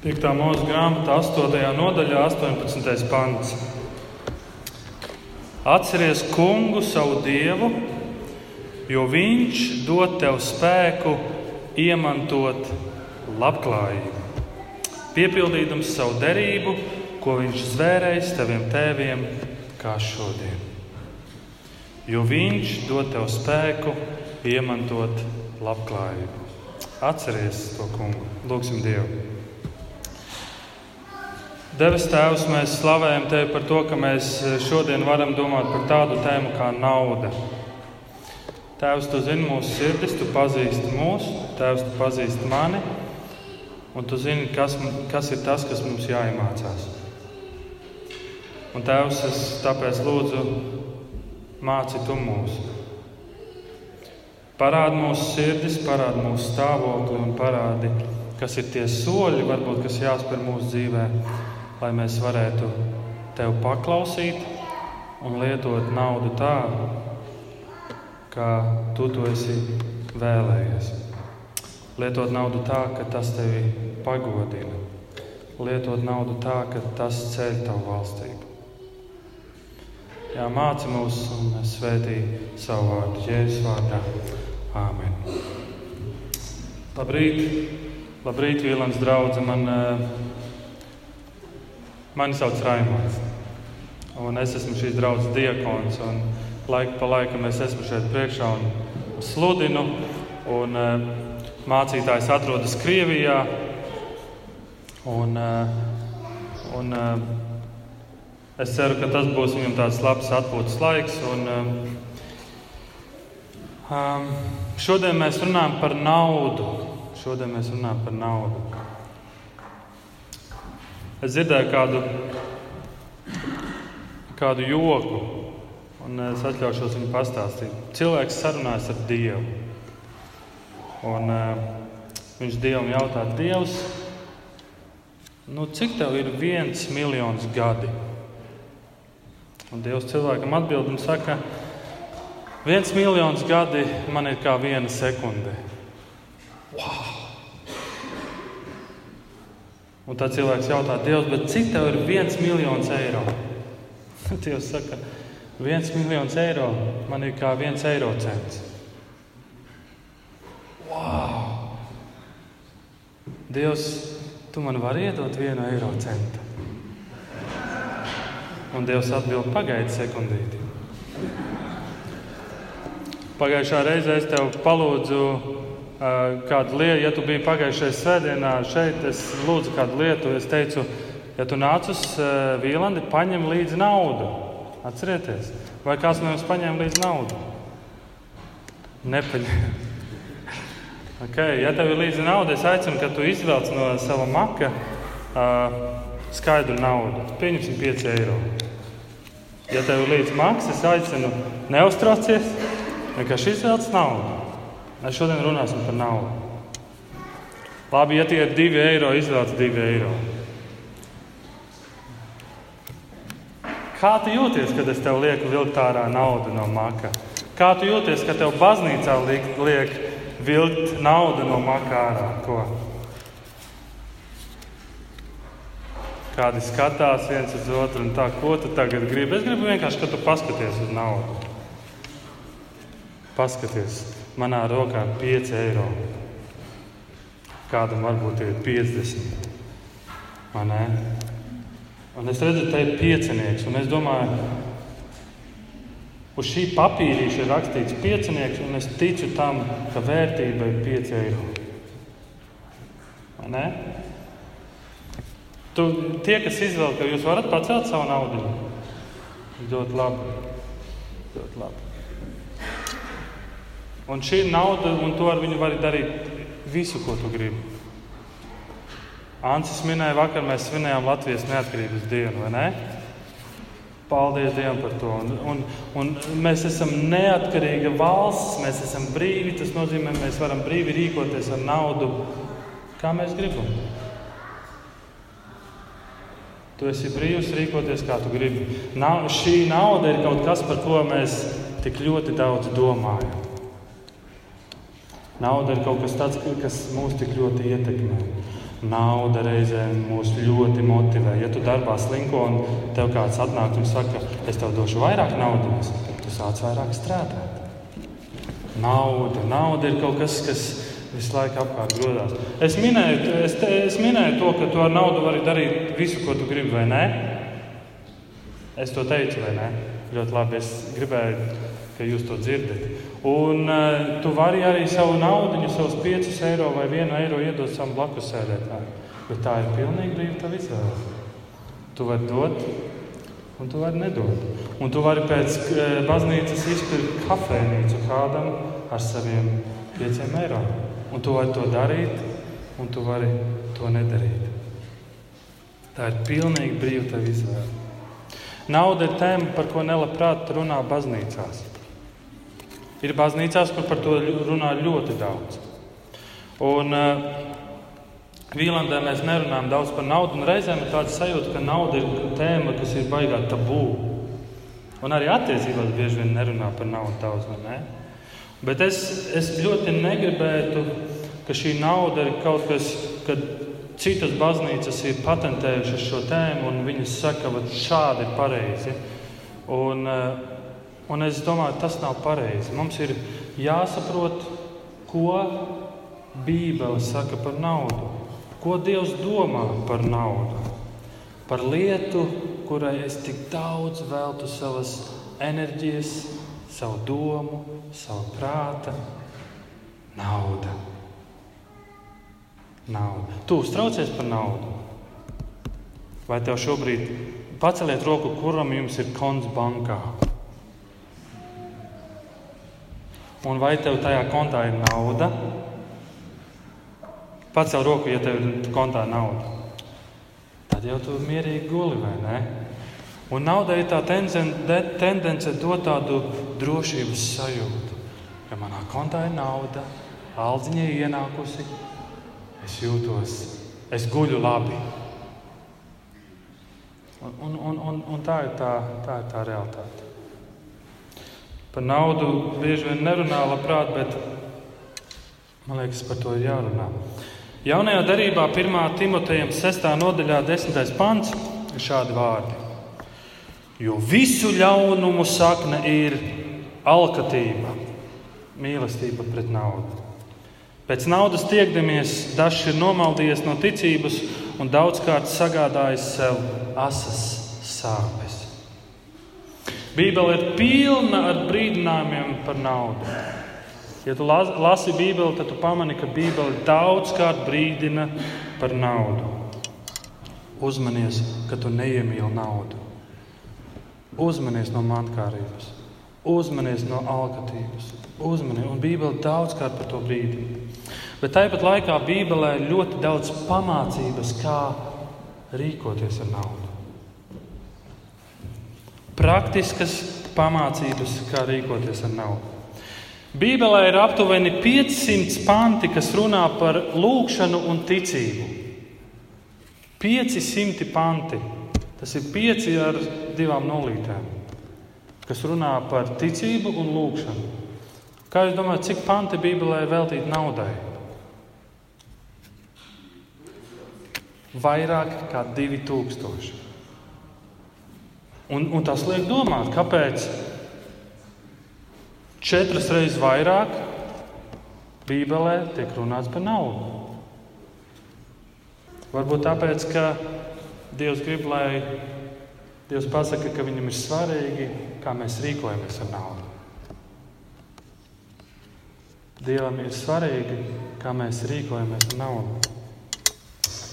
5. mūža grāmatā, 8. nodaļā, 18. pants. Atceries kungu, savu dievu, jo viņš dod tev spēku iemantot labklājību, piepildījums savu derību, ko viņš zvērējis taviem tēviem, kā šodien. Jo viņš dod tev spēku iemantot labklājību. Atceries to kungu, lūgsim Dievu. Devis Tēvs, mēs slavējam Tevi par to, ka mēs šodien varam domāt par tādu tēmu kā nauda. Tēvs, Tu zini mūsu sirdis, Tu pazīsti mūsu, Tēvs, Tu pazīsti mani, un Tu zini, kas, kas ir tas, kas mums jāiemācās. Un Tēvs, es tāpēc lūdzu, māci Tu mūsu. Parādi mūsu sirdis, parādi mūsu stāvokli un parādi, kas ir tie soļi, varbūt, kas jāspēr mūsu dzīvēm lai mēs varētu tev paklausīt un lietot naudu tā, kā tu to esi vēlējies. Lietot naudu tā, ka tas tevi pagodina. Lietot naudu tā, ka tas ceļ tavu valstību. Jā, māci mūs un svētī savu vārdu Jēzus vārdā. Āmen. Labrīt, labrīt, Vīlans draugs. Man uh, Mani sauc Raimons. Un es esmu šīs draudzes diakons. Laiku pa laikam es esmu šeit priekšā un sludinu. Un, uh, mācītājs atrodas Krievijā. Un, uh, un, uh, es ceru, ka tas būs viņam tāds labs atpūtas laiks. Un, um, šodien mēs runājam par naudu. Šodien mēs runājam par naudu. Es dzirdēju kādu, kādu joku, un es atļaušos viņu pastāstīt. Cilvēks sarunājas ar Dievu. Un, uh, viņš Dievam jautā, Dievs, nu, cik tev ir viens miljons gadi? Un Dievs cilvēkam atbild un saka, viens miljons gadi man ir kā viena sekunde. Wow! Un tad cilvēks jautā, Dievs, cik tev ir viens miljons eiro? Dievs saka, viens miljons eiro man ir kā viens eiro cents. Wow! Dievs, tu man vari iedot vienu eiro centu. Un Dievs atbild, pagaidi sekundīti. Pagājušā reizē es tev palūdzu kādu lietu, ja tu biji pagājušajā svētdienā šeit, es lūdzu kādu lietu. Es teicu, ja tu nāc uz Vīlandi, paņem līdzi naudu. Atcerieties, vai kāds no jums paņēma līdzi naudu? Nepaņēma. Okay, ja tev ir līdzi nauda, es aicinu, ka tu izvelc no sava maka uh, skaidru naudu. Pieņemsim 5 eiro. Ja tev ir līdzi maks, es aicinu neuztraucies, vienkārši izvelc naudu. Mēs šodien runāsim par naudu. Labi, ja tie ir divi eiro, izvēlēties divi eiro. Kā tu jūties, kad es tev lieku vilkt ārā naudu no maka? Kā tu jūties, kad tev baznīcā liek, liek vilkt naudu no maka ārā? Ko? Kādi skatās viens uz otru un tā, ko tu tagad gribi? Es gribu vienkārši, ka tu paskaties uz naudu. Paskaties, manā rokā ir 5 eiro. Kādam varbūt ir 50. Un es redzu, ka te ir piecinieks. Un es domāju, uz šī papīrīša ir rakstīts piecinieks, un es ticu tam, ka vērtība ir 5 eiro. Tu, tie, kas izvēlas, ka jūs varat pacelt savu naudu, ļoti labi. Ļoti labi. Un šī ir nauda, un to ar viņu var darīt visu, ko tu gribi. Ancis minēja, vakar mēs svinējām Latvijas neatkarības dienu, vai ne? Paldies Dievam par to. Un, un, un mēs esam neatkarīga valsts, mēs esam brīvi. Tas nozīmē, ka mēs varam brīvi rīkoties ar naudu, kā mēs gribam. Tu esi brīvs rīkoties, kā tu gribi. Nav, šī nauda ir kaut kas, par ko mēs tik ļoti daudz domājam. Nauda ir kaut kas tāds, kas mūs tik ļoti ietekmē. Nauda reizēm mūs ļoti motivē. Ja tu darbā slinko un tev kāds atnāk un saka, es tev došu vairāk naudas, tad tu sāc vairāk strādāt. Nauda, nauda ir kaut kas, kas visu laiku apkārt grodās. Es minēju, es, te, es minēju to, ka tu ar naudu vari darīt visu, ko tu gribi, vai ne? Es to teicu, vai ne? Ļoti labi. Es gribēju, ka jūs to dzirdat. Un uh, tu vari arī savu naudu, savus 5 eiro vai 1 eiro iedot savam blakus sēdētājam. Bet tā ir pilnīgi brīva tava izvēle. Tu vari dot, un tu vari nedot. Un tu vari pēc uh, baznīcas izpirkt kafejnīcu kādam ar saviem 5 eiro. Un tu vari to darīt, un tu vari to nedarīt. Tā ir pilnīgi brīva tava izvēle. Nauda ir tēma, par ko nelabprāt runā baznīcās. Ir baznīcās, kur par to runā ļoti daudz. Un uh, Vīlandē mēs nerunājam daudz par naudu, un reizēm ir tāda sajūta, ka nauda ir tēma, kas ir baigā tabū. Un arī attiecībās bieži vien nerunā par naudu daudz, vai ne? Bet es, es ļoti negribētu, ka šī nauda ir kaut kas, kad citas baznīcas ir patentējušas šo tēmu, un viņas saka, ka šādi ir pareizi. Un, uh, un es domāju, tas nav pareizi. Mums ir jāsaprot, ko Bībele saka par naudu. Ko Dievs domā par naudu? Par lietu, kurai es tik daudz veltu savas enerģijas, savu domu, savu prātu, naudu. Nauda. Tu uztraucies par naudu. Vai tev šobrīd paceliet roku, kuram jums ir konts bankā? Un vai tev tajā kontā ir nauda? Pacel roku, ja tev ir kontā nauda. Tad jau tu mierīgi guli, vai ne? Un naudai ir tā tendence dot tādu drošības sajūtu. Ja manā kontā ir nauda, aldziņa ir ienākusi, es jūtos, es guļu labi. Un, un, un, un, tā, ir tā, tā ir tā realitāte. Par naudu bieži vien nerunā labprāt, bet man liekas, par to ir jārunā. Jaunajā darbā, 1. Timotejam 6. nodaļā, 10. pants, ir šādi vārdi. Jo visu ļaunumu sakne ir alkatība, mīlestība pret naudu. Pēc naudas tiekdamies, dažs ir nomaldījies no ticības un daudzkārt sagādājis sev asas sāpes. Bībele ir pilna ar brīdinājumiem par naudu. Ja tu lasi Bībeli, tad tu pamani, ka Bībele daudzkārt brīdina par naudu. Uzmanies, ka tu neiemīli naudu. Uzmanies no mankārības, uzmanies no alkatības. Uzmanies, un Bībele daudzkārt par to brīdina. Bet tāpat laikā Bībelē ir ļoti daudz pamācības, kā rīkoties ar naudu. Praktiskas pamācības, kā rīkoties ar naudu. Bībelē ir aptuveni 500 panti, kas runā par lūgšanu un ticību. 500 panti. Tas ir 5 ar divām nulītēm, kas runā par ticību un lūgšanu. Kā jūs domājat, cik panti Bībelē ir veltīti naudai? Vairāk kā 2000. Un, un tas liek domāt, kāpēc Četras reizes vairāk Bībelē tiek runāts par naudu. Varbūt tāpēc, ka Dievs grib, lai Dievs pasaka, ka viņam ir svarīgi, kā mēs rīkojamies ar naudu. Dievam ir svarīgi, kā mēs rīkojamies ar naudu.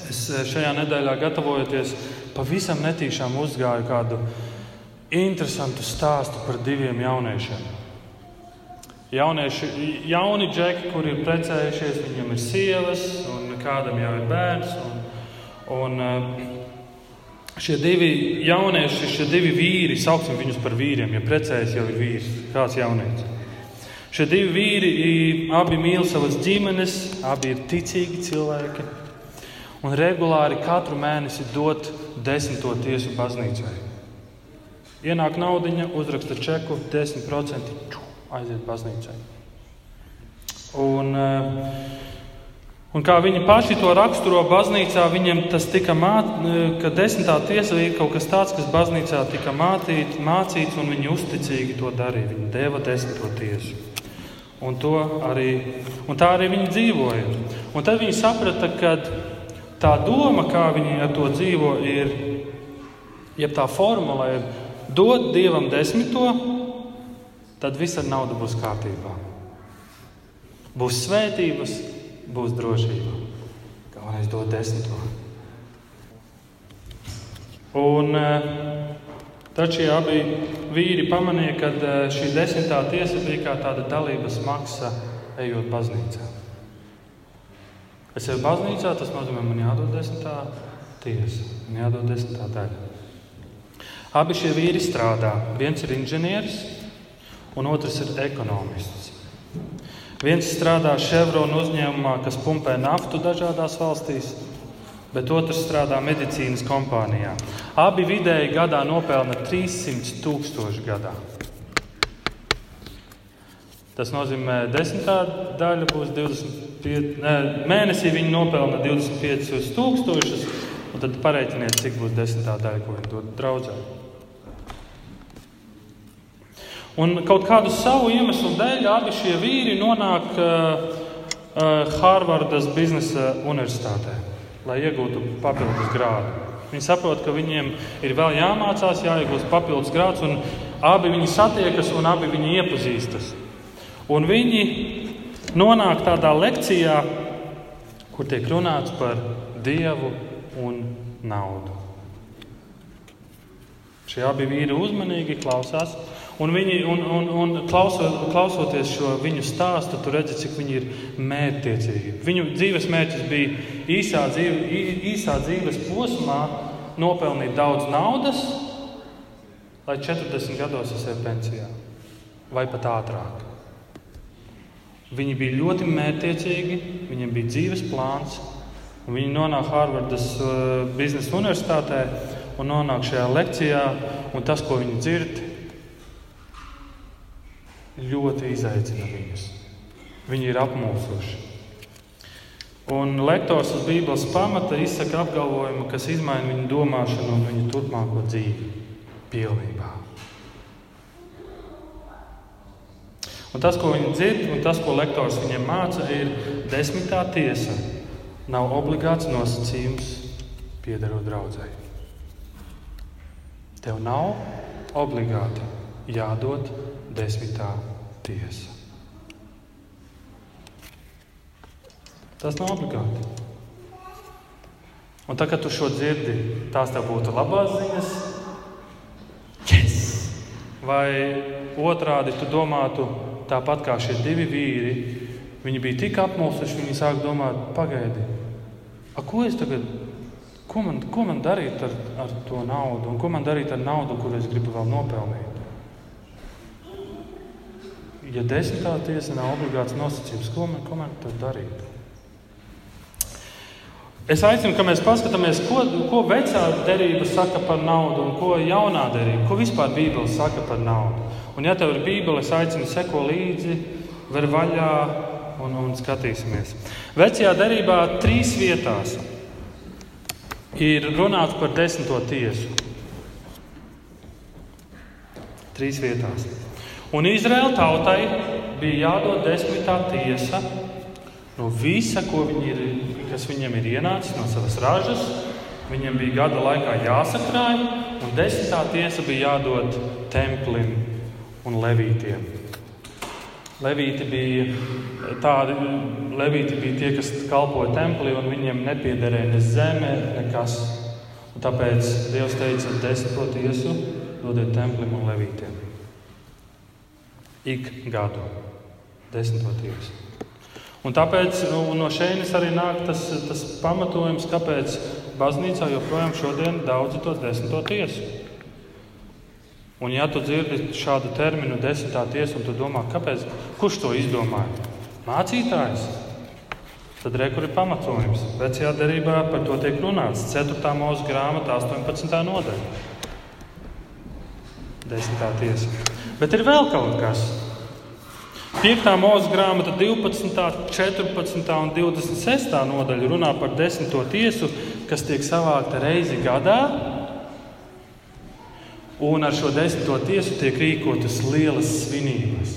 Es eh, šajā nedēļā, gatavojoties, pavisam netīšām uzgāju kādu interesantu stāstu par diviem jauniešiem. Jaunieši, jauni džeki, kuri ir precējušies, viņiem ir sievas, un kādam jau ir bērns. Un, un, eh, šie divi jaunieši, šie divi vīri, sauksim viņus par vīriem, ja precējas jau ir vīrs, kāds jaunietis. Šie divi vīri abi mīl savas ģimenes, abi ir ticīgi cilvēki. Un regulāri katru mēnesi dod desmito tiesu baznīcai. Ienāk naudiņa, uzraksta čeku, 10% aiziet baznīcai. Un, uh, Un kā viņi paši to raksturo baznīcā, viņiem tas tika mācīts, ka desmitā tiesa ir kaut kas tāds, kas baznīcā tika mācīt, mācīts, un viņi uzticīgi to darīja. Viņi deva desmito tiesu. Un, arī, un tā arī viņi dzīvoja. Un tad viņi saprata, ka tā doma, kā viņi ar to dzīvo, ir, ja tā formula ir dot dievam desmito, tad viss ar naudu būs kārtībā. Būs svētības, būs drošība. Galvenais dot desmito. Un eh, tad šie abi vīri pamanīja, ka eh, šī desmitā tiesa bija kā tāda dalības maksa ejot baznīcā. Es eju baznīcā, tas nozīmē, man jādod desmitā tiesa, man jādod desmitā daļa. Abi šie vīri strādā. Viens ir inženieris, un otrs ir ekonomists. Viens strādā Chevron uzņēmumā, kas pumpē naftu dažādās valstīs, bet otrs strādā medicīnas kompānijā. Abi vidēji gadā nopelna 300 tūkstoši gadā. Tas nozīmē, ka desmitā daļa būs 25. Ne, mēnesī viņi nopelna 25 tūkstošus, un tad pareiķiniet, cik būs desmitā daļa, ko viņi dod draudzē. Un kaut kādu savu iemeslu dēļ abi šie vīri nonāk uh, uh, Harvardas biznesa universitātē, lai iegūtu papildus grādu. Viņi saprot, ka viņiem ir vēl jāmācās, jāiegūst papildus grāds, un abi viņi satiekas un abi viņi iepazīstas. Un viņi nonāk tādā lekcijā, kur tiek runāts par dievu un naudu. Šie abi vīri uzmanīgi klausās. Un, viņi, un, un, un klausot, klausoties šo viņu stāstu, tu redzi, cik viņi ir mērķtiecīgi. Viņu dzīves mērķis bija īsā, dzīve, īsā dzīves posmā nopelnīt daudz naudas, lai 40 gados es eju pensijā vai pat ātrāk. Viņi bija ļoti mērķtiecīgi, viņiem bija dzīves plāns. Viņi nonāk Harvardas uh, biznesa universitātē un nonāk šajā lekcijā, un tas, ko viņi dzird, ļoti izaicina viņus. Viņi ir apmulsuši. Un lektors uz Bībeles pamata izsaka apgalvojumu, kas izmaina viņu domāšanu un viņu turpmāko dzīvi pilnībā. Un tas, ko viņi dzird, un tas, ko lektors viņiem māca, ir desmitā tiesa. Nav obligāts nosacījums piederot draudzēji. Tev nav obligāti jādod desmitā tiesa. Tas nav obligāti. Un tā, kad tu šo dzirdi, tās tev būtu labās ziņas, yes! vai otrādi tu domātu tāpat kā šie divi vīri. Viņi bija tik apmulsuši, viņi sāk domāt, pagaidi, a, ko es tagad, ko man, ko man darīt ar, ar to naudu, un ko man darīt ar naudu, kuru es gribu vēl nopelnīt ja desmitā tiesa nav obligāts nosacījums, ko man, ko man tad darīt? Es aicinu, ka mēs paskatāmies, ko, ko vecā derība saka par naudu un ko jaunā derība, ko vispār Bībele saka par naudu. Un, ja tev ir Bībele, es aicinu, seko līdzi, ver vaļā un, un skatīsimies. Vecajā derībā trīs vietās ir runāts par desmito tiesu. Trīs vietās. Un Izraēla tautai bija jādod desmitā tiesa no visa, ir, kas viņiem ir ienācis no savas ražas. Viņiem bija gada laikā jāsakrāj, un desmitā tiesa bija jādod templim un levītiem. Levīti bija tādi, levīti bija tie, kas kalpoja templī, un viņiem nepiederēja ne zeme, nekas. Un tāpēc Dievs teica, desmito tiesu dodiet templim un levītiem ik gadu, desmitoties. Un tāpēc nu, no šejienes arī nāk tas, tas pamatojums, kāpēc baznīcā joprojām šodien daudzi tos desmito tiesu. Un, ja tu dzirdi šādu terminu, desmitā tiesa, un tu domā, kāpēc, kurš to izdomāja? Mācītājs. Tad rekur ir pamatojums. Vecajā derībā par to tiek runāts. 4. mūža grāmata, 18. nodaļa. Desmitā tiesa. Bet ir vēl kaut kas. 5. mūža grāmata, 12, 14 un 26 nodaļa runā par desmito tiesu, kas tiek savākta reizi gadā. Un ar šo desmito tiesu tiek rīkotas lielas svinības.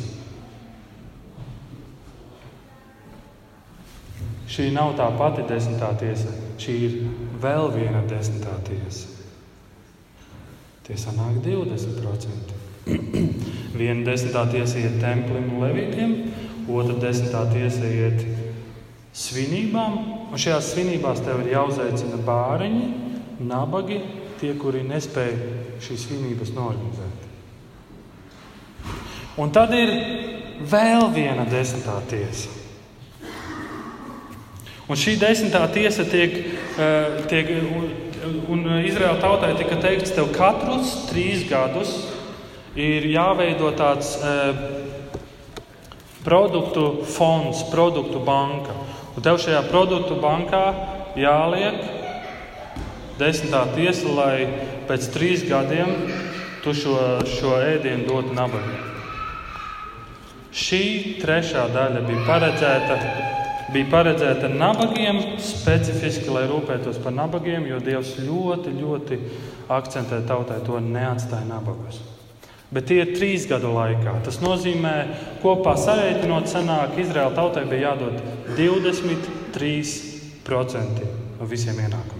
Šī nav tā pati desmitā tiesa, šī ir vēl viena desmitā tiesa. Tie sanāk 20%. Viena desmitā tiesa iet templim un levītiem, otra desmitā tiesa iet svinībām. Un šajās svinībās tev ir jāuzaicina bāriņi, nabagi, tie, kuri nespēja šīs svinības norganizēt. Un tad ir vēl viena desmitā tiesa. Un šī desmitā tiesa tiek, eh, tiek un Izraēla tautai tika teikts, tev katrus trīs gadus ir jāveido tāds eh, produktu fonds, produktu banka. Un tev šajā produktu bankā jāliek desmitā tiesa, lai pēc trīs gadiem tu šo, šo ēdienu dotu nabagiem. Šī trešā daļa bija paredzēta bija paredzēta nabagiem, specifiski, lai rūpētos par nabagiem, jo Dievs ļoti, ļoti akcentē tautai to neatstāja nabagus. Bet tie ir trīs gadu laikā. Tas nozīmē, kopā sareiķinot, sanāk, Izraēla tautai bija jādod 23% no visiem ienākumiem.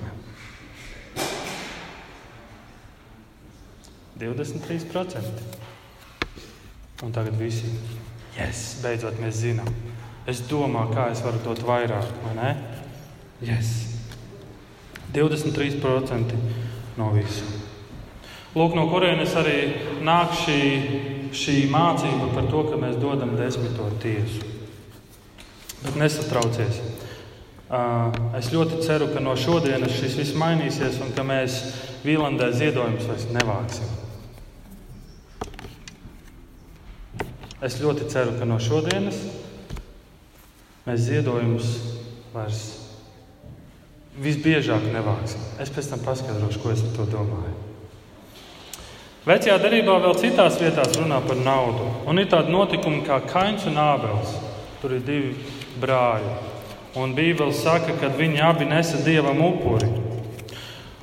23%. Un tagad visi, yes, beidzot mēs zinām, Es domāju, kā es varu dot vairāk, vai ne? Yes. 23% no visu. Lūk, no kurienes arī nāk šī, šī mācība par to, ka mēs dodam desmito tiesu. Bet nesatraucies. Es ļoti ceru, ka no šodienas šis viss mainīsies un ka mēs Vīlandē ziedojumus vairs nevāksim. Es ļoti ceru, ka no šodienas mēs ziedojumus vairs visbiežāk nevāksim. Es pēc tam paskaidrošu, ko es ar to domāju. Vecajā darbā vēl citās vietās runā par naudu. Un ir tādi notikumi kā Kains un Ābels. Tur ir divi brāļi. Un Bībele saka, ka viņi abi nesa dievam upuri.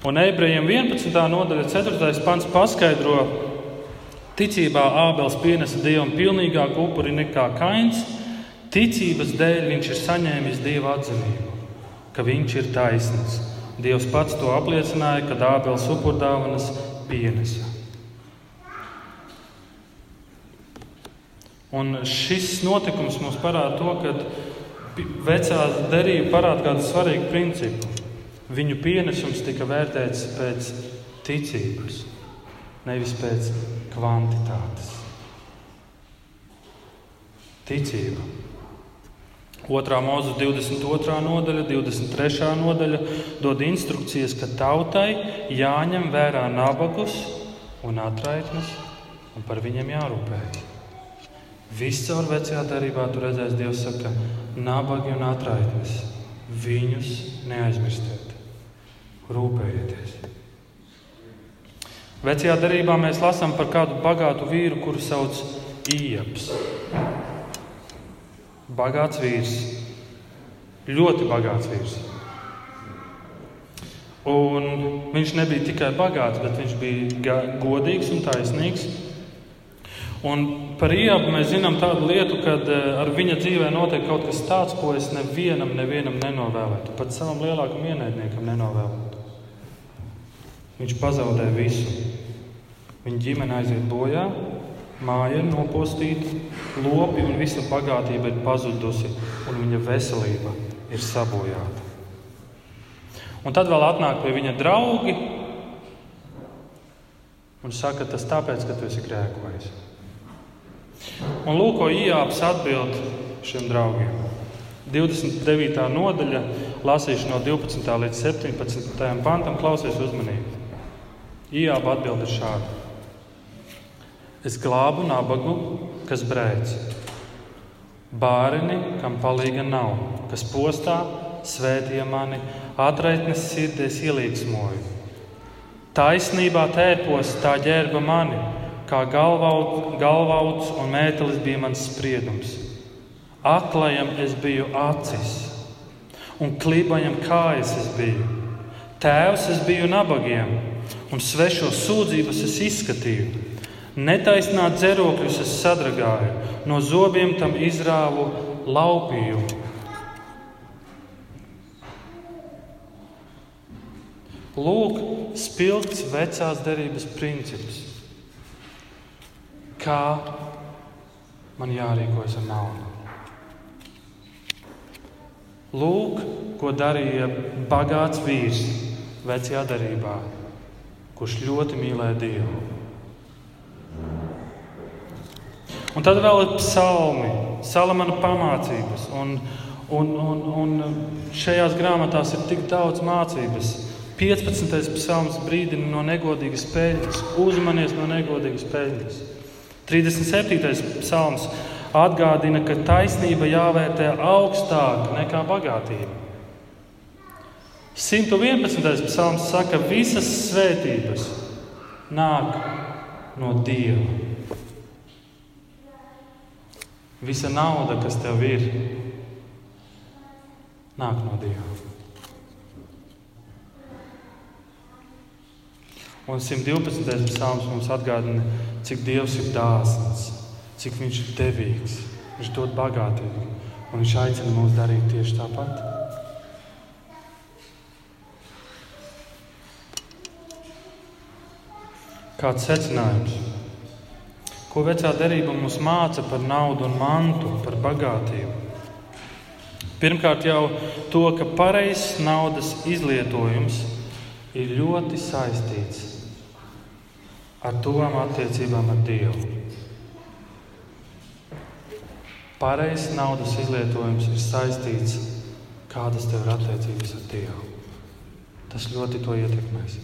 Un ebrejiem 11. nodaļa 4. pants paskaidro, ticībā Ābels pienesa dievam pilnīgāku upuri nekā Kains, Ticības dēļ viņš ir saņēmis dieva atzinību, ka viņš ir taisnīgs. Dievs pats to apliecināja, kad Ābels upurdāvanas pienesa. Un šis notikums mums parāda to, ka vecā derība parāda kādu svarīgu principu. Viņu pienesums tika vērtēts pēc ticības, nevis pēc kvantitātes. Ticība. Otrā mūzika 22. nodaļa, 23. nodaļa dod instrukcijas, ka tautai jāņem vērā nabagus un atraitnes, un par viņiem jārūpējas. Viss caur vecajā darbā tur redzēs, Dievs saka, nabagi un atraitnes. Viņus neaizmirstiet, rūpējieties. Vecajā darbā mēs lasām par kādu bagātu vīru, kuru sauc Ieps bagāts vīrs. Ļoti bagāts vīrs. Un viņš nebija tikai bagāts, bet viņš bija godīgs un taisnīgs. Un par Iebu mēs zinām tādu lietu, ka eh, ar viņa dzīvē notiek kaut kas tāds, ko es nevienam, nevienam nenovēlētu. Pat savam lielākam ienaidniekam nenovēlētu. Viņš pazaudē visu. Viņa ģimene aiziet bojā, Māja ir nopostīta, lopi un visa bagātība ir pazudusi, un viņa veselība ir sabojāta. Un tad vēl atnāk pie viņa draugi un saka, tas tāpēc, ka tu esi grēkojis. Un lūk, ko Ijāps atbild šiem draugiem. 29. nodaļa, lasīšu no 12. līdz 17. pantam, klausies uzmanīgi. Ijāba atbild ir šāda. Es glābu nabagu, kas brēc, bāreni, kam palīga nav, kas postā svētīja mani, atraitnes sirdies ielīgsmoju. Taisnībā tērpos tā ģērba mani, kā galvauts, galvauts un mētelis bija mans spriedums. aklajam es biju acis, un klībajam kājas es biju. Tēvs es biju nabagiem, un svešo sūdzības es izskatīju. Netaisnāt dzerokļus es sadragāju, no zobiem tam izrāvu laupījumu. Lūk, spilgts vecās derības princips. Kā man jārīkojas ar naudu? Lūk, ko darīja bagāts vīrs vecajā darbā, kurš ļoti mīlēja Dievu. Un tad vēl ir psalmi, salamana pamācības. Un, un, un, un šajās grāmatās ir tik daudz mācības. 15. psalms brīdina no negodīgas peļņas, uzmanies no negodīgas peļņas. 37. psalms atgādina, ka taisnība jāvērtē augstāk nekā bagātība. 111. psalms saka, ka visas svētības nāk no Dieva. Visa nauda, kas tev ir, nāk no Dieva. Un 112. psalms mums atgādina, cik Dievs ir dāsns, cik Viņš ir devīgs, Viņš dod bagātību un Viņš aicina mūs darīt tieši tāpat. Kāds secinājums? Ko vecā derība mums māca par naudu un mantu, par bagātību? Pirmkārt, jau to, ka pareizs naudas izlietojums ir ļoti saistīts ar tuvām attiecībām ar Dievu. Pareizs naudas izlietojums ir saistīts ar kādas tev ir attiecības ar Dievu. Tas ļoti to ietekmēs.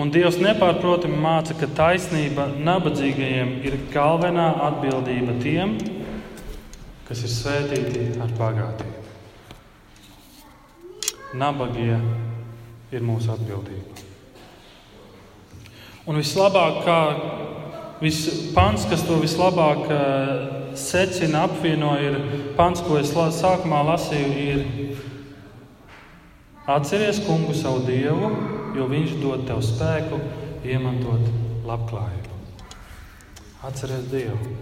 Un Dievs nepārprotami māca, ka taisnība nabadzīgajiem ir galvenā atbildība tiem, kas ir svētīti ar bagātību. Nabagie ir mūsu atbildība. Un vislabāk, kā vis, pants, kas to vislabāk uh, secina, apvieno, ir pants, ko es la, sākumā lasīju, ir atceries kungu savu dievu jo Viņš dod tev spēku iemantot labklājību. Atcerieties Dievu!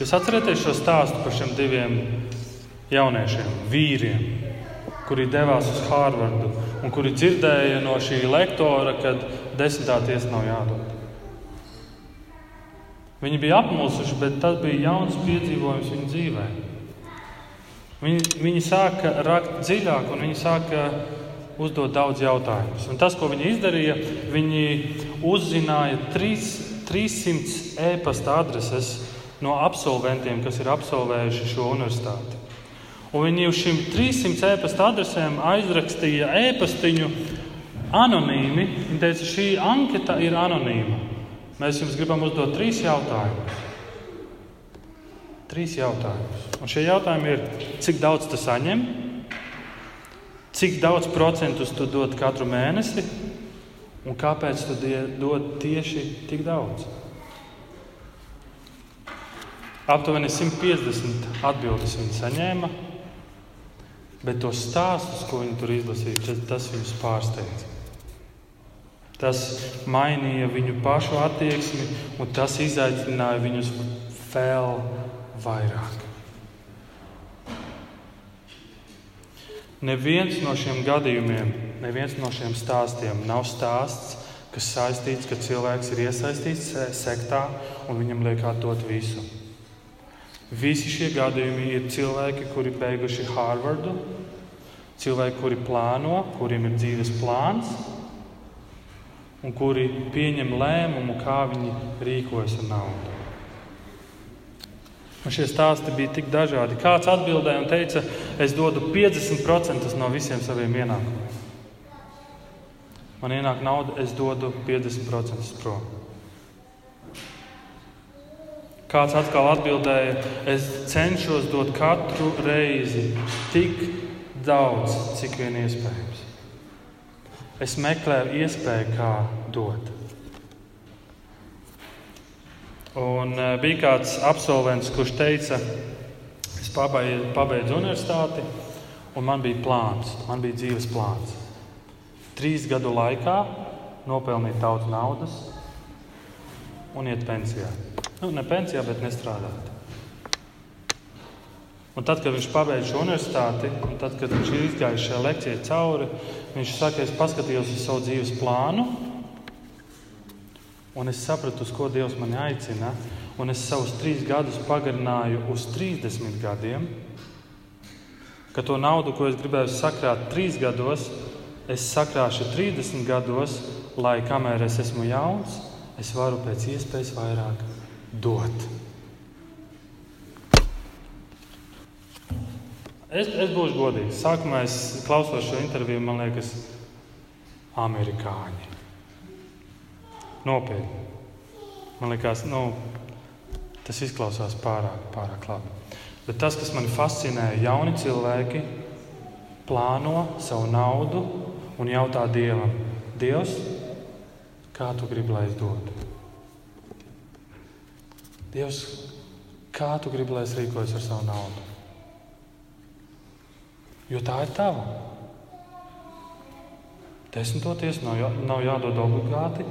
Jūs atcerieties šo stāstu par šiem diviem jauniešiem, vīriem, kuri devās uz Hārvardu un kuri dzirdēja no šī lektora, ka desmitā tiesa nav jādod. Viņi bija apmulsuši, bet tas bija jauns piedzīvojums viņu dzīvē. Viņi, viņi sāka rakt dziļāk, un viņi sāka uzdot daudz jautājumus. Un tas, ko viņi izdarīja, viņi uzzināja 3, 300 e-pasta adreses no absolventiem, kas ir absolvējuši šo universitāti. Un viņi uz šīm 300 e-pasta adresēm aizrakstīja e-pastiņu anonīmi. Viņi teica, šī anketa ir anonīma. Mēs jums gribam uzdot trīs jautājumus. Trīs jautājumus. Un šie jautājumi ir, cik daudz tas saņem, Cik daudz procentus tu dod katru mēnesi un kāpēc tu dod tieši tik daudz? Aptuveni 150 atbildes viņi saņēma, bet tos stāstus, ko viņi tur izlasīja, tas viņus pārsteidza. Tas mainīja viņu pašu attieksmi, un tas izaicināja viņus vēl vairāk. Neviens no šiem gadījumiem, neviens no šiem stāstiem nav stāsts, kas saistīts, ka cilvēks ir iesaistīts sektā un viņam liek atdot visu. Visi šie gadījumi ir cilvēki, kuri beiguši Harvardu, cilvēki, kuri plāno, kuriem ir dzīves plāns un kuri pieņem lēmumu, kā viņi rīkojas ar naudu. Un šie stāsti bija tik dažādi. Kāds atbildēja un teica, es dodu 50% no visiem saviem ienākumiem. Man ienāk nauda, es dodu 50% prom. Kāds atkal atbildēja, es cenšos dot katru reizi tik daudz, cik vien iespējams. Es meklēju iespēju, kā dot. Un uh, bija kāds absolvents, kurš teica, es pabeidzu universitāti, un man bija plāns, man bija dzīves plāns. Trīs gadu laikā nopelnīt daudz naudas un iet pensijā. Nu, ne pensijā, bet nestrādāt. Un tad, kad viņš pabeidz šo universitāti, un tad, kad viņš ir izgājis šajā lekcijā cauri, viņš saka, es paskatījos uz savu dzīves plānu, un es sapratu, uz ko Dievs mani aicina. Un es savus trīs gadus pagarināju uz 30 gadiem, ka to naudu, ko es gribēju sakrāt trīs gados, es sakrāšu 30 gados, lai kamēr es esmu jauns, es varu pēc iespējas vairāk dot. Es, es būšu godīgs. Sākumā es klausos šo interviju, man liekas, amerikāņi. Nopietni. Man liekas, nu, tas izklausās pārāk, pārāk labi. Bet tas, kas man fascinē, ir jauni cilvēki, plāno savu naudu un jautā Dievam, Dievs, kā tu gribi, lai es dodu? Dievs, kā tu gribi, lai es rīkojos ar savu naudu? jo tā ir tava. Desmitoties nav, jā, nav jādod obligāti,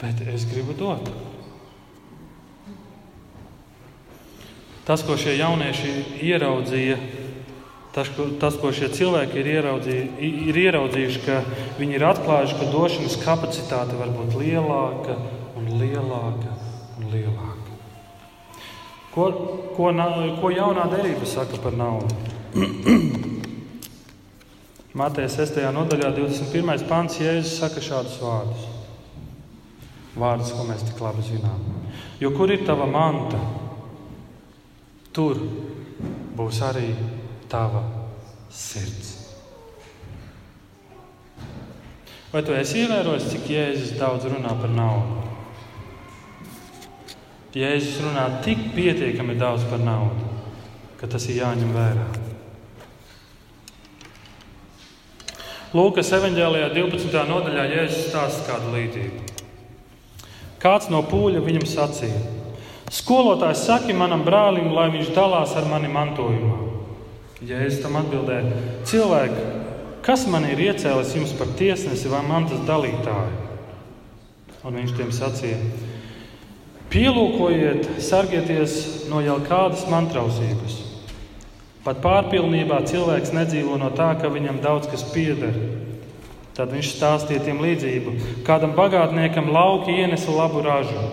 bet es gribu dot. Tas, ko šie jaunieši ieraudzīja, tas, ko, tas, ko šie cilvēki ir, ir ieraudzījuši, ka viņi ir atklājuši, ka došanas kapacitāte var būt lielāka un lielāka un lielāka. Ko, ko, ko jaunā derība saka par naudu? Mateja 6. nodaļā, 21. pāns, Jēzus saka šādus vārdus. Vārdus, ko mēs tik labi zinām. Jo kur ir tava manta, tur būs arī tava sirds. Vai tu esi ievērojis, cik Jēzus daudz runā par naudu? Jēzus runā tik pietiekami daudz par naudu, ka tas ir jāņem vērā. Lūkas evanģēlijā 12. nodaļā Jēzus stāsta kādu līdzību. Kāds no pūļa viņam sacīja: Skolotājs saka manam brālim, lai viņš dalās ar mani mantojumā. Jēzus tam atbildēja: Cilvēki, kas man ir iecēlis jums par tiesnesi vai mantas dalītāju? Un viņš tiem sacīja: Pielūkojiet, sargieties no jau kādas mantrausības Pat pārpilnībā cilvēks nedzīvo no tā, ka viņam daudz kas pieder. Tad viņš stāstīja tiem līdzību. Kādam bagātniekam lauki ienesa labu ražu.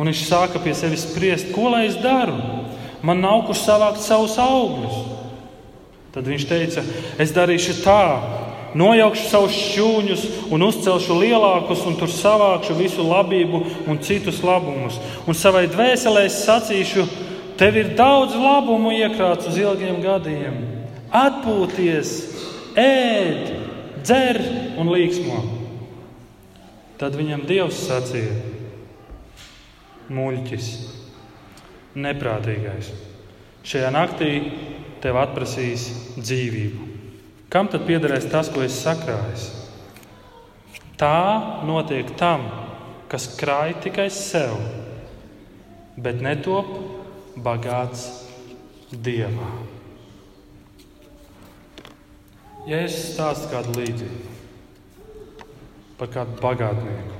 Un viņš sāka pie sevis spriest, ko lai es daru? Man nav kur savākt savus augļus. Tad viņš teica, es darīšu tā, nojaukšu savus šūņus un uzcelšu lielākus, un tur savākšu visu labību un citus labumus. Un savai dvēselē es sacīšu, Tev ir daudz labumu iekrāts uz ilgiem gadiem. Atpūties, ēd, dzer un līksmo. Tad viņam Dievs sacīja: Muļķis, neprātīgais, šajā naktī tev atprasīs dzīvību. Kam tad piederēs tas, ko es sakrāju? Tā notiek tam, kas krāj tikai sev, bet netop bagāts dievā. Ja es stāstu kādu līdzību par kādu bagātnieku,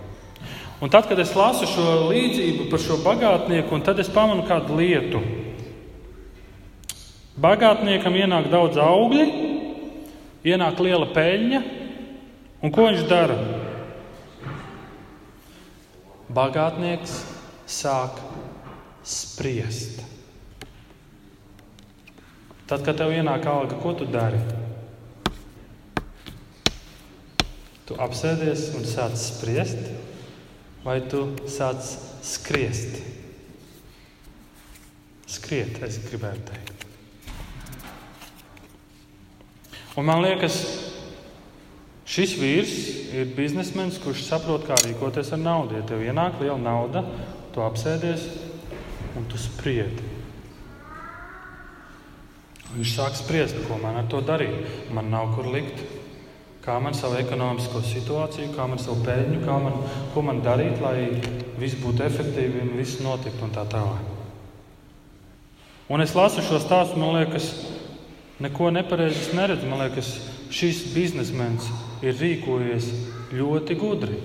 un tad, kad es lasu šo līdzību par šo bagātnieku, tad es pamanu kādu lietu. Bagātniekam ienāk daudz augļu, ienāk liela peļņa, un ko viņš dara? Bagātnieks sāk spriest. Tad, kad tev ienāk alga, ko tu dari? Tu apsēdies un sāc spriest, vai tu sāc skriest? Skriet, es gribēju teikt. Un man liekas, šis vīrs ir biznesmenis, kurš saprot, kā rīkoties ar naudu. Ja tev ienāk liela nauda, tu apsēdies un tu spriedi. Viņš sāk spriest, ko man ar to darīt. Man nav kur likt. Kā man savu ekonomisko situāciju, kā man savu peļņu, kā man, ko man darīt, lai viss būtu efektīvi un viss notiktu un tā tālāk. Un es lasu šo stāstu, man liekas, neko nepareizi neredzu. Man liekas, šis biznesmenis ir rīkojies ļoti gudri.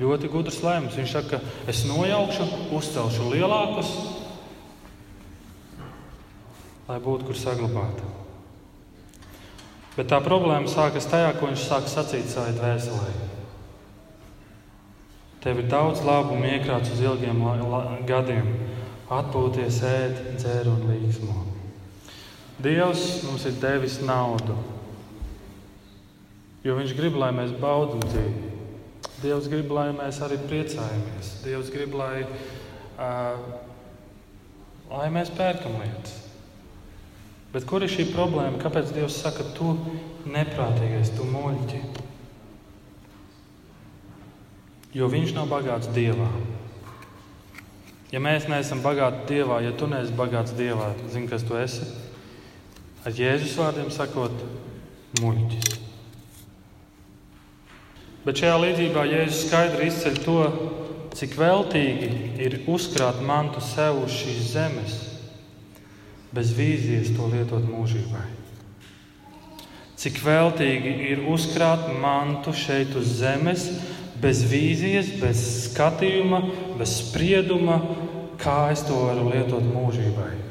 Ļoti gudrs lēmums. Viņš saka, es nojaukšu, uzcelšu lielākus, lai būtu kur saglabāt. Bet tā problēma sākas tajā, ko viņš sāk sacīt savai dvēselē. Tev ir daudz labumu iekrāts uz ilgiem gadiem, atpūties, ēst, dzērt un līgsmo. Dievs mums ir devis naudu, jo Viņš grib, lai mēs baudām dzīvi. Dievs grib, lai mēs arī priecājamies. Dievs grib, lai, uh, lai mēs pērkam lietas. Bet kur ir šī problēma? Kāpēc Dievs saka, tu neprātīgais, tu muļķi? Jo Viņš nav bagāts Dievā. Ja mēs neesam bagāti Dievā, ja tu neesi bagāts Dievā, zini, kas tu esi? Ar Jēzus vārdiem sakot, muļķis. Bet šajā līdzībā Jēzus skaidri izceļ to, cik veltīgi ir uzkrāt mantu sev uz šīs zemes bez vīzijas to lietot mūžībai. Cik veltīgi ir uzkrāt mantu šeit uz zemes, bez vīzijas, bez skatījuma, bez sprieduma, kā es to varu lietot mūžībai.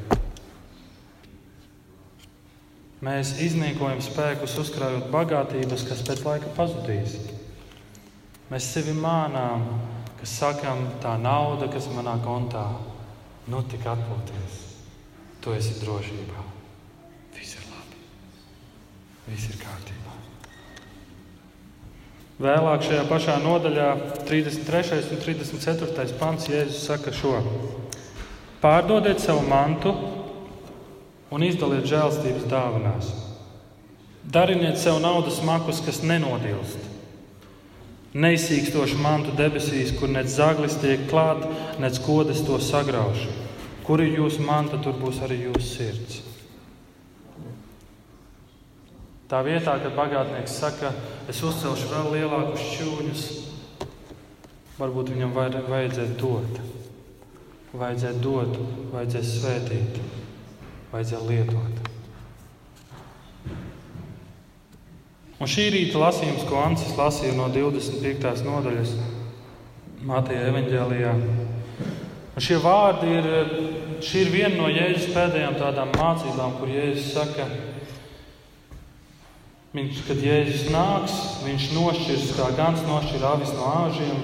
Mēs iznīkojam spēkus, uzkrājot bagātības, kas pēc laika pazudīs. Mēs sevi mānām, ka sakām, tā nauda, kas manā kontā, nu tik atpūties tu esi drošībā. Viss ir labi. Viss ir kārtībā. Vēlāk šajā pašā nodaļā, 33. un 34. pants, Jēzus saka šo: Pārdodiet savu mantu un izdaliet žēlstības dāvanās. Dariniet sev naudas makus, kas nenodilst. Neizsīkstošu mantu debesīs, kur nec zaglis tiek klāt, nec kodas to sagraušu. Kur ir jūsu manta, tur būs arī jūsu sirds. Tā vietā, kad bagātnieks saka, es uzcelšu vēl lielākus šķūņus, varbūt viņam vajadzēs dot. Vajadzēs dot, vajadzēs svētīt, vajadzēs lietot. Un šī rīta lasījums, ko Ancis lasīja no 25. nodaļas Mateja evanģēlijā, Un šie vārdi ir, ir viena no Jēzus pēdējām tādām mācībām, kur Jēzus saka, viņš, kad Jēzus nāks, viņš nošķirs kā gans nošķir avis no āžiem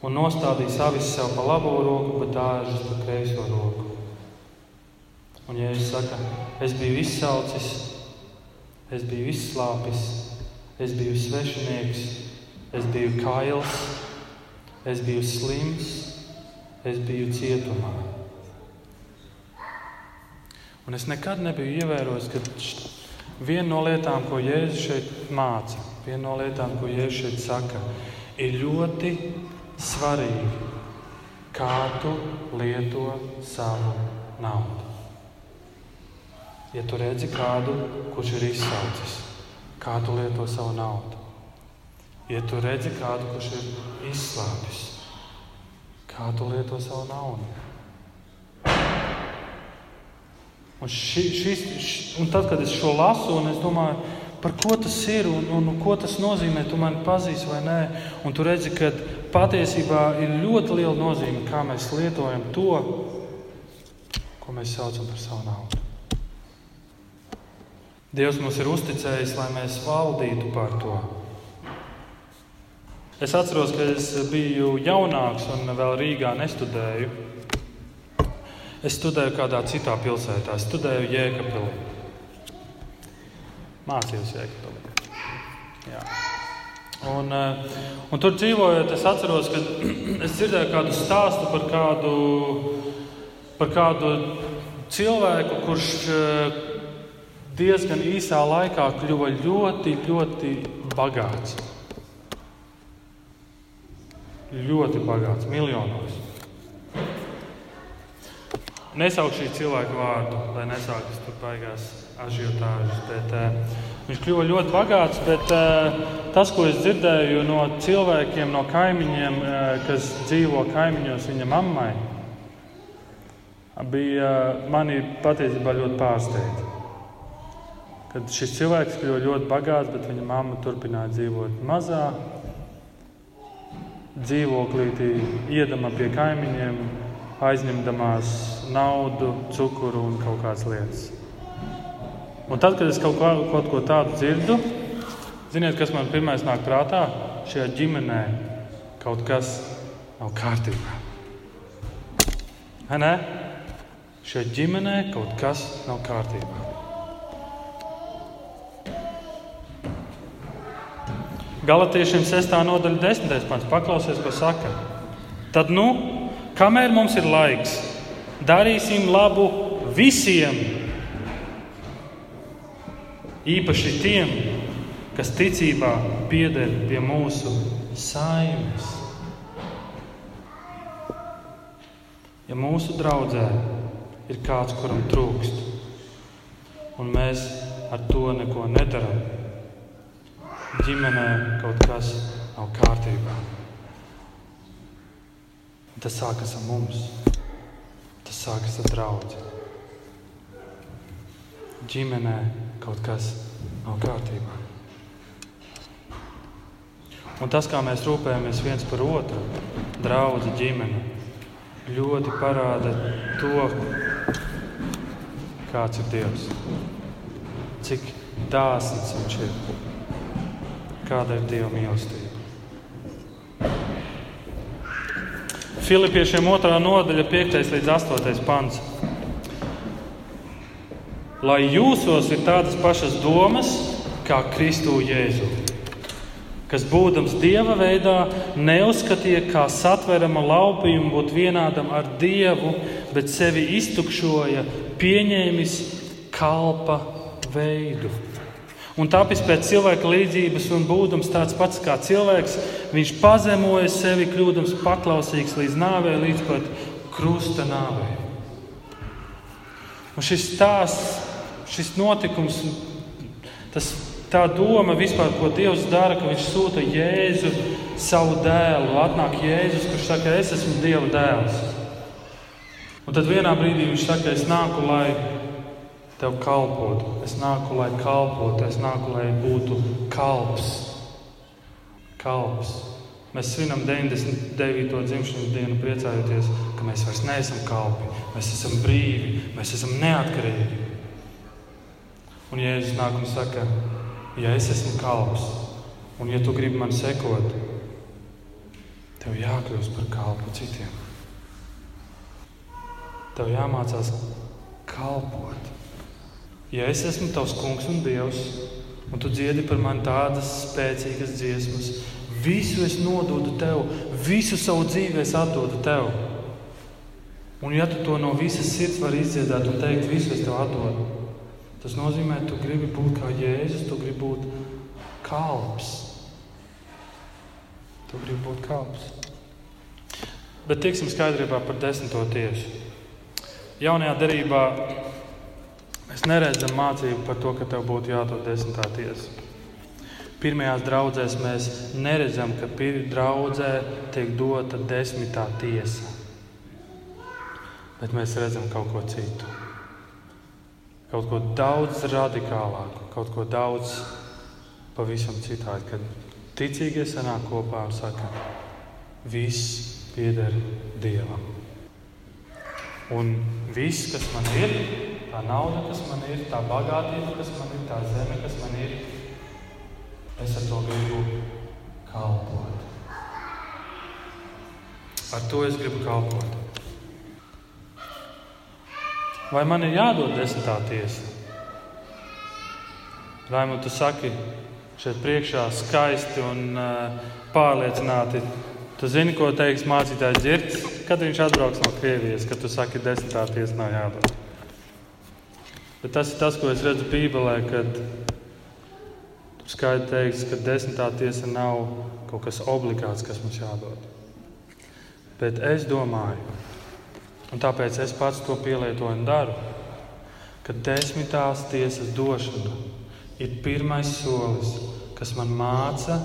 un nostādīs avis sev pa labo roku, bet āžas pa kreiso roku. Un Jēzus saka, es biju izsaucis, es biju izslāpis, es biju svešinieks, es biju kails, es biju slims es biju cietumā. Un es nekad nebiju ievērojis, ka viena no lietām, ko Jēzus šeit māca, viena no lietām, ko Jēzus šeit saka, ir ļoti svarīgi, kā tu lieto savu naudu. Ja tu redzi kādu, kurš ir izsaucis, kā tu lieto savu naudu. Ja tu redzi kādu, kurš ir izslāpis, Kā tu lieto savu naudu? Un, ši, šis, š, un tad, kad es šo lasu, es domāju, par ko tas ir un, un, un ko tas nozīmē, tu mani pazīsti vai nē. Un tu redzi, ka patiesībā ir ļoti liela nozīme, kā mēs lietojam to, ko mēs saucam par savu naudu. Dievs mums ir uzticējis, lai mēs valdītu par to. Es atceros, ka es biju jaunāks un vēl Rīgā nestudēju. Es studēju kādā citā pilsētā, es studēju Jēkabīlī. Mācījos Jēkabīlī. Jā. Un, eh, un tur dzīvojot, es atceros, ka es dzirdēju kādu stāstu par kādu, par kādu cilvēku, kurš eh, diezgan īsā laikā kļuva ļoti, ļoti bagāts ļoti bagāts, miljonos. nesaukšu šī cilvēka vārdu, lai nesāktu tur baigās ažiotāžas. Bet, uh, viņš kļuva ļoti bagāts, bet uh, tas, ko es dzirdēju no cilvēkiem, no kaimiņiem, uh, kas dzīvo kaimiņos viņa mammai, bija uh, mani patiesībā ļoti pārsteigts. Kad šis cilvēks kļuva ļoti bagāts, bet viņa mamma turpināja dzīvot mazā dzīvoklītī, iedama pie kaimiņiem, aizņemdamās naudu, cukuru un kaut kādas lietas. Un tad, kad es kaut ko, kaut ko tādu dzirdu, ziniet, kas man pirmais nāk prātā? Šajā ģimenē kaut kas nav kārtībā. Nē, šajā ģimenē kaut kas nav kārtībā. Galatiešiem 6. nodaļa, 10. pants. Paklausies, ko saka. Tad, nu, kamēr mums ir laiks, darīsim labu visiem. Īpaši tiem, kas ticībā pieder pie mūsu saimes. Ja mūsu draudzē ir kāds, kuram trūkst, un mēs ar to neko nedarām, ģimenē kaut kas nav kārtībā. Tas sākas ar mums, tas sākas ar draugu. Ģimenē kaut kas nav kārtībā. Un tas, kā mēs rūpējamies viens par otru, draugu ģimene, ļoti parāda to, kāds ir Dievs. Cik dāsns viņš ir kāda ir Dieva mīlestība. Filipiešiem 2. nodaļa, 5. līdz 8. pants. Lai jūsos ir tādas pašas domas kā Kristu Jēzu, kas būdams Dieva veidā neuzskatīja kā satveramu laupījumu būt vienādam ar Dievu, bet sevi iztukšoja, pieņēmis kalpa veidu un tapis pēc cilvēka līdzības un būdams tāds pats kā cilvēks, viņš pazemoja sevi, kļūdams paklausīgs līdz nāvei, līdz pat krusta nāvei. Un šis stāsts, šis notikums, tas, tā doma vispār, ko Dievs dara, ka Viņš sūta Jēzu savu dēlu. Atnāk Jēzus, kurš saka, es esmu Dieva dēls. Un tad vienā brīdī viņš saka, es nāku, lai tev kalpotu. Es nāku, lai kalpotu, es nāku, lai būtu kalps. kalps. Mēs svinam 99. dzimšanas dienu, priecājoties, ka mēs vairs neesam kalpi. Mēs esam brīvi, mēs esam neatkarīgi. Un Jēzus nāk un saka, ja es esmu kalps, un ja tu gribi man sekot, tev jākļūst par kalpu citiem. Tev jāmācās kalpot. Ja es esmu tavs kungs un dievs, un tu dziedi par mani tādas spēcīgas dziesmas, visu es nododu tev, visu savu dzīvi es atdodu tev. Un ja tu to no visas sirds vari izdziedāt un teikt, visu es tev atdodu, tas nozīmē, ka tu gribi būt kā Jēzus, tu gribi būt kalps. Tu gribi būt kalps. Bet tiksim skaidrībā par desmito tiesu. Jaunajā derībā Mēs neredzam mācību par to, ka tev būtu jādod desmitā tiesa. Pirmajās draudzēs mēs neredzam, ka draudzē tiek dota desmitā tiesa. Bet mēs redzam kaut ko citu. Kaut ko daudz radikālāku, kaut ko daudz pavisam citādu. Kad ticīgie sanāk kopā un saka, viss pieder Dievam. Un viss, kas man ir, tā nauda, kas man ir, tā bagātība, kas man ir, tā zeme, kas man ir, es ar to gribu kalpot. Ar to es gribu kalpot. Vai man ir jādod desmitā tiesa? Raimunds, tu saki šeit priekšā skaisti un uh, pārliecināti. Tu zini, ko teiks mācītājs Girts, kad viņš atbrauks no Krievijas, kad tu saki, desmitā tiesa nav jādod. Bet tas ir tas, ko es redzu Bībelē, kad tur skaidri teikts, ka desmitā tiesa nav kaut kas obligāts, kas mums jādod. Bet es domāju, Un tāpēc es pats to pielietoju un daru, ka desmitās tiesas došana ir pirmais solis, kas man māca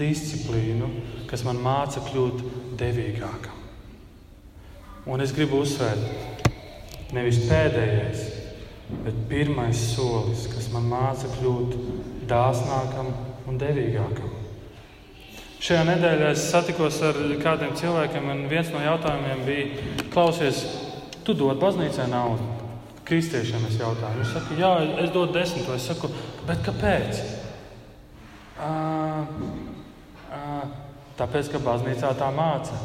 disciplīnu, kas man māca kļūt devīgākam. Un es gribu uzsvērt, nevis pēdējais, bet pirmais solis, kas man māca kļūt dāsnākam un devīgākam. Šajā nedēļā es satikos ar kādiem cilvēkiem, un viens no jautājumiem bija, klausies, tu dod baznīcai naudu? Kristiešiem es jautāju. Viņš saka, jā, es dodu desmito. Es saku, bet kāpēc? À, à, tāpēc, ka baznīcā tā māca.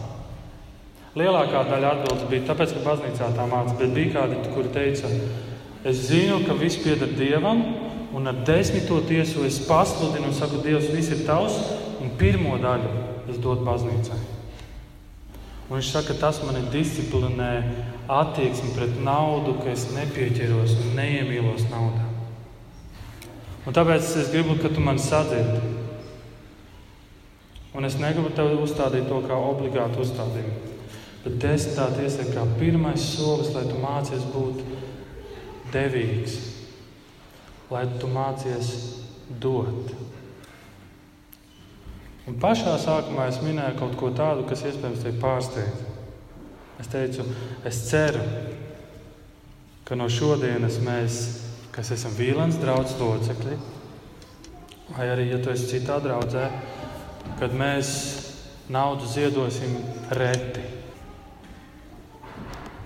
Lielākā daļa atbildes bija tāpēc, ka baznīcā tā māca, bet bija kādi, kuri teica, es zinu, ka viss pieder Dievam, un ar desmito tiesu es pasludinu un saku, Dievs, viss ir tavs, un pirmo daļu es dodu baznīcai. Un viņš saka, tas man ir disciplinē attieksme pret naudu, ka es nepieķeros un neiemīlos naudā. Un tāpēc es gribu, ka tu man sadzirdi. Un es negribu tev uzstādīt to kā obligātu uzstādījumu. Bet desmitā tiesa ir kā pirmais solis, lai tu mācies būt devīgs, lai tu mācies dot. Un pašā sākumā es minēju kaut ko tādu, kas iespējams tevi pārsteidz. Es teicu, es ceru, ka no šodienas mēs, kas esam Vīlens draugs locekļi, vai arī, ja tu esi citā draudzē, kad mēs naudu ziedosim reti.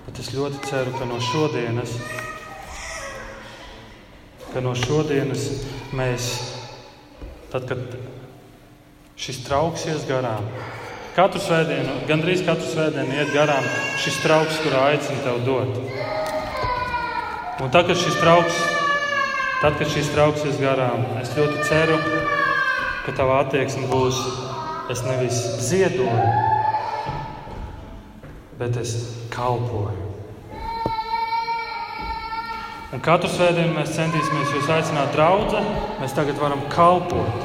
Bet es ļoti ceru, ka no šodienas, ka no šodienas mēs, tad, kad šis trauks ies garām. Katru svētdienu, gandrīz katru svētdienu iet garām šis trauks, kurā aicina tev dot. Un tad, kad šis trauks, tad, kad šis trauks ies garām, es ļoti ceru, ka tava attieksme būs, es nevis ziedoju, bet es kalpoju. Un katru svētdienu mēs centīsimies jūs aicināt, draudzē, mēs tagad varam kalpot.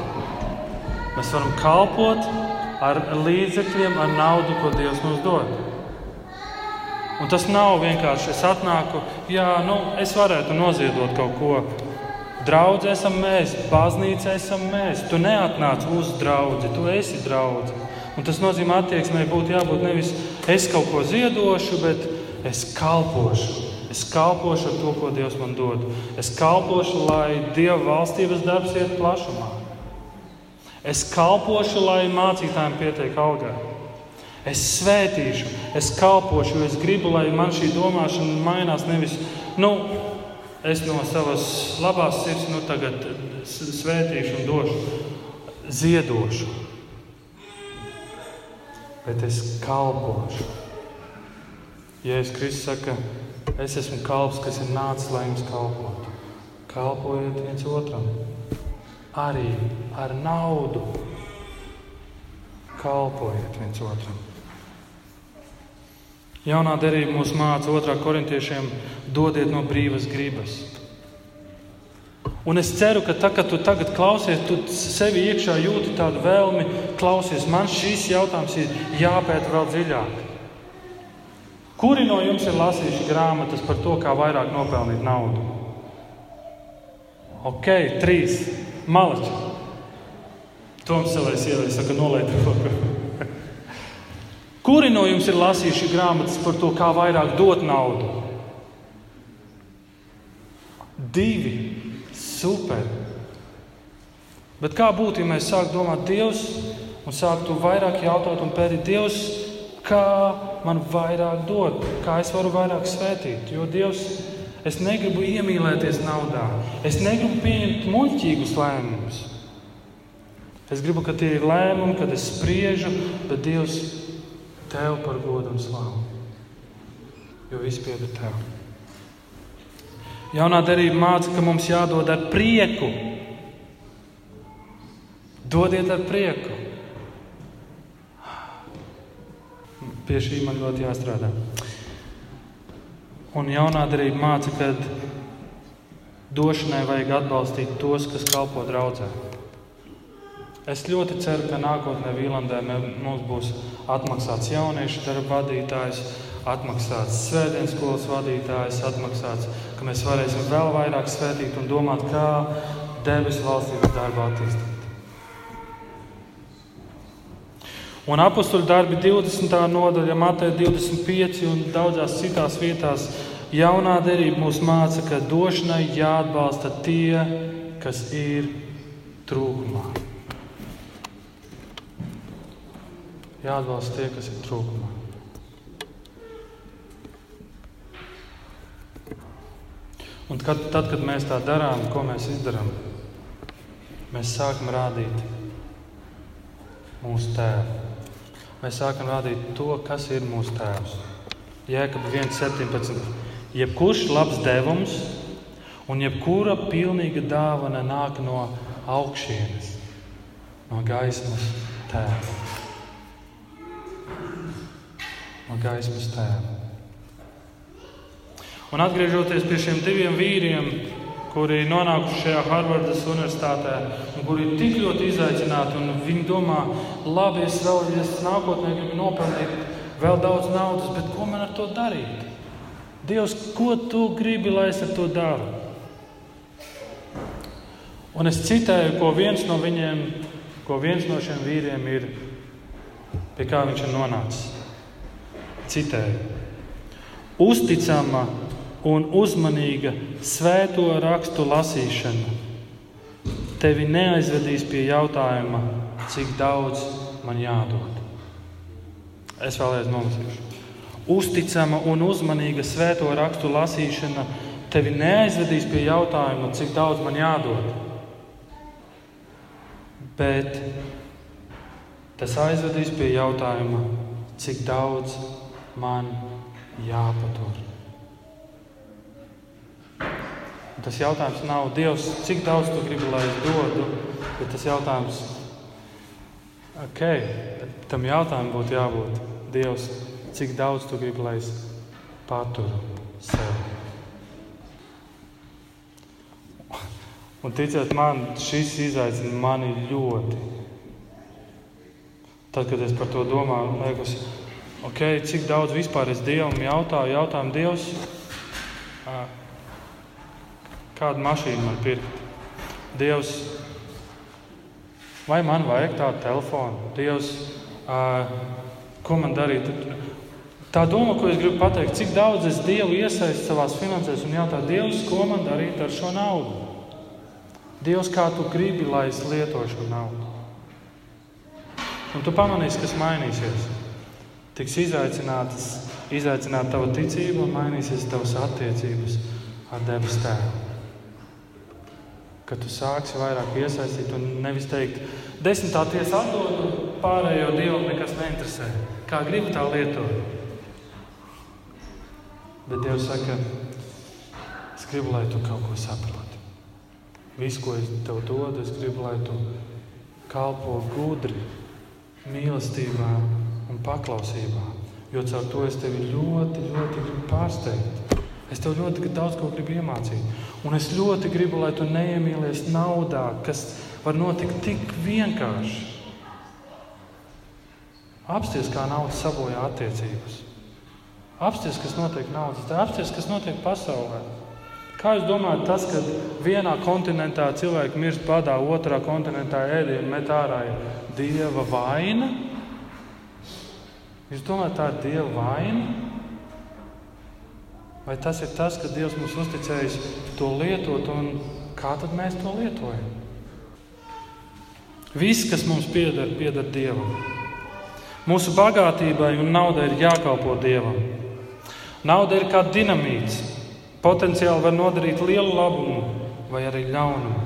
Mēs varam kalpot ar līdzekļiem, ar naudu, ko Dievs mums dod. Un tas nav vienkārši es atnāku, jā, nu, es varētu noziedot kaut ko. Draudzē esam mēs, baznīca esam mēs. Tu neatnāc uz draugu, tu esi draugs. Un tas nozīmē, ka attieksmei būtu jābūt nevis es kaut ko ziedošu, bet es kalpošu. Es kalpošu ar to, ko Dievs man dod. Es kalpošu, lai Dieva valstības darbs iet plašumā. Es kalpošu, lai mācītājiem pietiek algai. Es svētīšu, es kalpošu, jo es gribu, lai man šī domāšana mainās. Nevis, nu, es no savas labās sirds nu, tagad svētīšu un došu, ziedošu. Bet es kalpošu. Jēzus Kristus saka, es esmu kalps, kas ir nācis, lai jums kalpotu. Kalpojiet viens otram arī ar naudu kalpojiet viens otram. Jaunā derība mūs māca otrā korintiešiem dodiet no brīvas gribas. Un es ceru, ka tā, kad tu tagad klausies, tu sevi iekšā jūti tādu vēlmi, klausies, man šīs jautājums ir jāpēta vēl dziļāk. Kuri no jums ir lasījuši grāmatas par to, kā vairāk nopelnīt naudu? Ok, trīs. Malači. Toms savais ielai saka, nolaid roku. Kuri no jums ir lasījuši grāmatas par to, kā vairāk dot naudu? Divi. Super. Bet kā būtu, ja mēs sāktu domāt Dievs un sāktu vairāk jautāt un pētīt Dievs, kā man vairāk dot, kā es varu vairāk svētīt? Jo Dievs Es negribu iemīlēties naudā. Es negribu pieņemt muļķīgus lēmumus. Es gribu, ka tie ir lēmumi, kad es spriežu, bet Dievs tev par godu un slavu. Jo viss pieder tev. Jaunā darība māca, ka mums jādod ar prieku. Dodiet ar prieku. Pie šī man ļoti jāstrādā. Un jaunā darība māca, ka došanai vajag atbalstīt tos, kas kalpo draudzē. Es ļoti ceru, ka nākotnē Vīlandē mums būs atmaksāts jauniešu darba vadītājs, atmaksāts, svētdienas skolas vadītājs atmaksāts, ka mēs varēsim vēl vairāk svētīt un domāt, kā debesu valstības darbā attīstīt. Un apakstuļu darbi 20. nodaļa, Mateja 25 un daudzās citās vietās jaunā derība mūs māca, ka došanai jāatbalsta tie, kas ir trūkumā. Jāatbalsta tie, kas ir trūkumā. Un kad, tad, kad mēs tā darām, ko mēs darām, mēs sākam rādīt mūsu tēvu. Mēs sākam rādīt to, kas ir mūsu tēvs. Jēkab 1,17. Jebkurš labs devums un jebkura pilnīga dāvana nāk no augšienes, no gaismas tēva. No gaismas tēva. Un atgriežoties pie šiem diviem vīriem, kuri nonākuši šajā Harvardas universitātē, un kuri ir tik ļoti izaicināti, un viņi domā, labi, es vēl es nākotnē gribu nopelnīt vēl daudz naudas, bet ko man ar to darīt? Dievs, ko tu gribi, lai es ar to daru? Un es citēju, ko viens no viņiem, ko viens no šiem vīriem ir, pie kā viņš ir nonācis. Citēju: Uzticama un uzmanīga svēto rakstu lasīšana tevi neaizvedīs pie jautājuma, cik daudz man jādod. Es vēlreiz nolasīšu. Uzticama un uzmanīga svēto rakstu lasīšana tevi neaizvedīs pie jautājuma, cik daudz man jādod. Bet tas aizvedīs pie jautājuma, cik daudz man jāpatur. Tas jautājums nav Dievs, cik daudz tu gribi, lai es dodu, bet tas jautājums, ok, tam jautājumam būtu jābūt Dievs, cik daudz tu gribi, lai es paturu sevi. Un ticiet man, šis izaicina mani ļoti. Tad, kad es par to domāju, liekas, ok, cik daudz vispār es Dievam jautāju, jautājumu Dievs. Kādu mašīnu man pirkt? Dievs, vai man vajag tādu telefonu? Dievs, uh, ko man darīt? Tā doma, ko es gribu pateikt, cik daudz es Dievu iesaistu savā finansēs un jautāju, Dievs, ko man darīt ar šo naudu? Dievs, kā tu gribi, lai es lietotu šo naudu? Un tu pamanīsi, kas mainīsies. Tiks izaicinātas, izaicināta tava ticība un mainīsies tavas attiecības ar debesu Tēvu ka tu sāksi vairāk iesaistīt un nevis teikt, desmitā tiesa atdod, pārējo dievu nekas neinteresē. Kā gribi tā lietot. Bet Dievs saka, es gribu, lai tu kaut ko saproti. Visu, ko es tev dodu, es gribu, lai tu kalpo gudri, mīlestībā un paklausībā. Jo caur to es tevi ļoti, ļoti gribu pārsteigt. Es tev ļoti daudz ko gribu iemācīt. Un es ļoti gribu, lai tu neiemīlies naudā, kas var notikt tik vienkārši. Apsties, kā nauda sabojā attiecības. Apsties, kas notiek naudas, apsties, kas notiek pasaulē. Kā jūs domājat, tas, ka vienā kontinentā cilvēki mirst badā, otrā kontinentā ēdienu met ārā ir dieva vaina? Jūs domājat, tā ir dieva vaina? Vai tas ir tas, ka Dievs mums uzticējis to lietot, un kā tad mēs to lietojam? Viss, kas mums pieder, pieder Dievam. Mūsu bagātībai un naudai ir jākalpo Dievam. Nauda ir kā dinamīts. Potenciāli var nodarīt lielu labumu vai arī ļaunumu.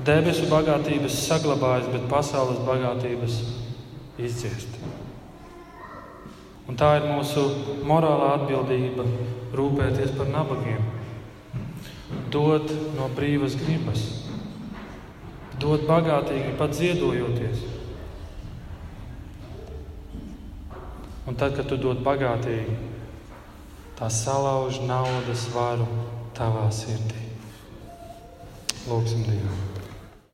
Debesu bagātības saglabājas, bet pasaules bagātības izdziest. Un tā ir mūsu morālā atbildība rūpēties par nabagiem, dot no brīvas gribas, dot bagātīgi, pat ziedojoties. Un tad, kad tu dod bagātīgi, tā salauž naudas varu tavā sirdī. Lūksim Dievu!